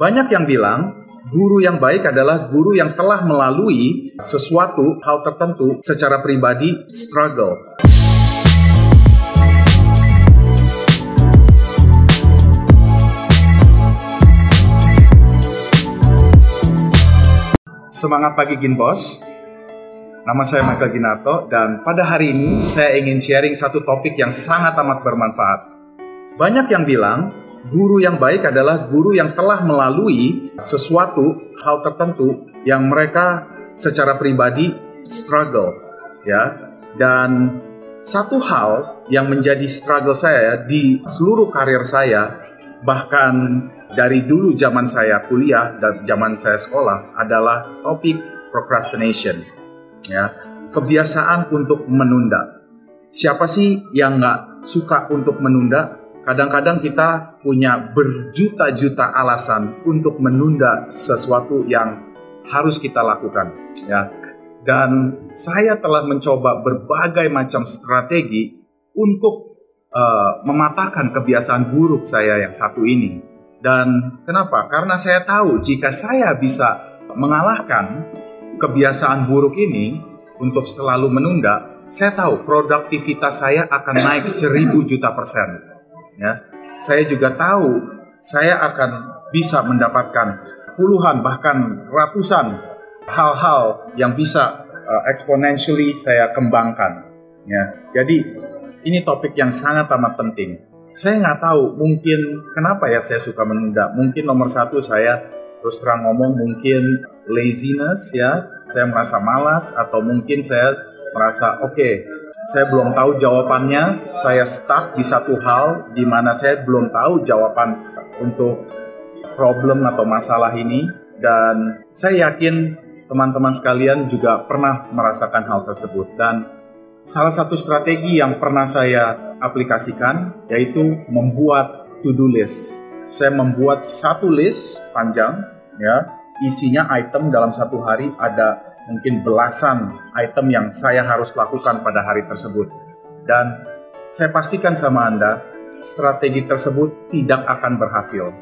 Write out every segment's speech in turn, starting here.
Banyak yang bilang guru yang baik adalah guru yang telah melalui sesuatu hal tertentu secara pribadi struggle. Semangat pagi Ginbos. Nama saya Michael Ginato dan pada hari ini saya ingin sharing satu topik yang sangat amat bermanfaat. Banyak yang bilang guru yang baik adalah guru yang telah melalui sesuatu hal tertentu yang mereka secara pribadi struggle ya. Dan satu hal yang menjadi struggle saya di seluruh karir saya bahkan dari dulu zaman saya kuliah dan zaman saya sekolah adalah topik procrastination ya. Kebiasaan untuk menunda. Siapa sih yang nggak suka untuk menunda Kadang-kadang kita punya berjuta-juta alasan untuk menunda sesuatu yang harus kita lakukan, ya. Dan saya telah mencoba berbagai macam strategi untuk uh, mematahkan kebiasaan buruk saya yang satu ini. Dan kenapa? Karena saya tahu jika saya bisa mengalahkan kebiasaan buruk ini untuk selalu menunda, saya tahu produktivitas saya akan naik seribu juta persen ya saya juga tahu saya akan bisa mendapatkan puluhan bahkan ratusan hal-hal yang bisa uh, exponentially saya kembangkan ya. Jadi ini topik yang sangat amat penting. Saya nggak tahu mungkin kenapa ya saya suka menunda. Mungkin nomor satu saya terus terang ngomong mungkin laziness ya. Saya merasa malas atau mungkin saya merasa oke okay, saya belum tahu jawabannya. Saya stuck di satu hal di mana saya belum tahu jawaban untuk problem atau masalah ini dan saya yakin teman-teman sekalian juga pernah merasakan hal tersebut dan salah satu strategi yang pernah saya aplikasikan yaitu membuat to-do list. Saya membuat satu list panjang ya, isinya item dalam satu hari ada mungkin belasan item yang saya harus lakukan pada hari tersebut. Dan saya pastikan sama Anda, strategi tersebut tidak akan berhasil.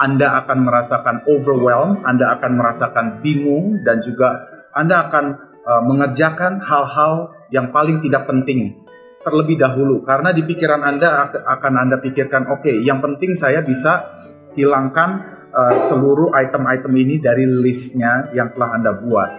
Anda akan merasakan overwhelmed, Anda akan merasakan bingung, dan juga Anda akan uh, mengerjakan hal-hal yang paling tidak penting terlebih dahulu. Karena di pikiran Anda akan Anda pikirkan, oke, okay, yang penting saya bisa hilangkan uh, seluruh item-item ini dari listnya yang telah Anda buat.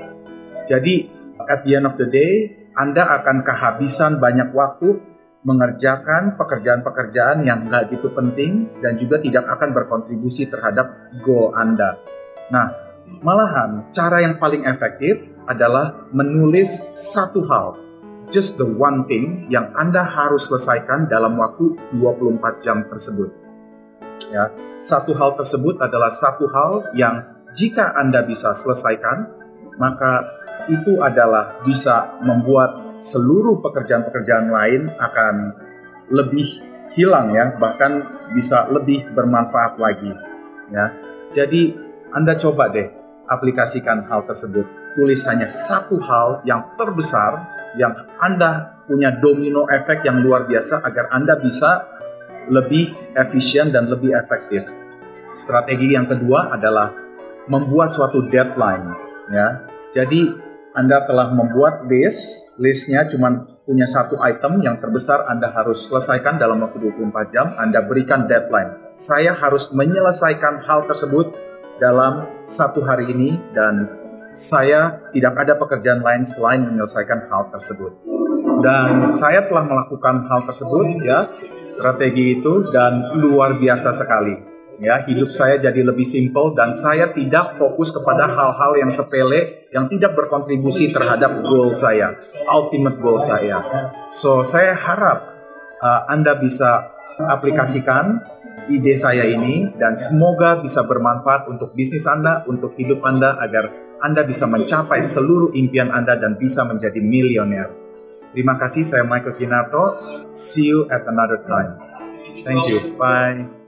Jadi at the end of the day, Anda akan kehabisan banyak waktu mengerjakan pekerjaan-pekerjaan yang nggak gitu penting dan juga tidak akan berkontribusi terhadap goal Anda. Nah, malahan cara yang paling efektif adalah menulis satu hal, just the one thing yang Anda harus selesaikan dalam waktu 24 jam tersebut. Ya, satu hal tersebut adalah satu hal yang jika Anda bisa selesaikan, maka itu adalah bisa membuat seluruh pekerjaan-pekerjaan lain akan lebih hilang ya, bahkan bisa lebih bermanfaat lagi ya. Jadi Anda coba deh aplikasikan hal tersebut. Tulis hanya satu hal yang terbesar yang Anda punya domino efek yang luar biasa agar Anda bisa lebih efisien dan lebih efektif. Strategi yang kedua adalah membuat suatu deadline ya. Jadi anda telah membuat list, listnya cuma punya satu item yang terbesar Anda harus selesaikan dalam waktu 24 jam, Anda berikan deadline. Saya harus menyelesaikan hal tersebut dalam satu hari ini dan saya tidak ada pekerjaan lain selain menyelesaikan hal tersebut. Dan saya telah melakukan hal tersebut ya, strategi itu dan luar biasa sekali ya hidup saya jadi lebih simpel dan saya tidak fokus kepada hal-hal yang sepele yang tidak berkontribusi terhadap goal saya ultimate goal saya. So saya harap uh, anda bisa aplikasikan ide saya ini dan semoga bisa bermanfaat untuk bisnis anda untuk hidup anda agar anda bisa mencapai seluruh impian anda dan bisa menjadi milioner. Terima kasih saya Michael Kinato see you at another time. Thank you. Bye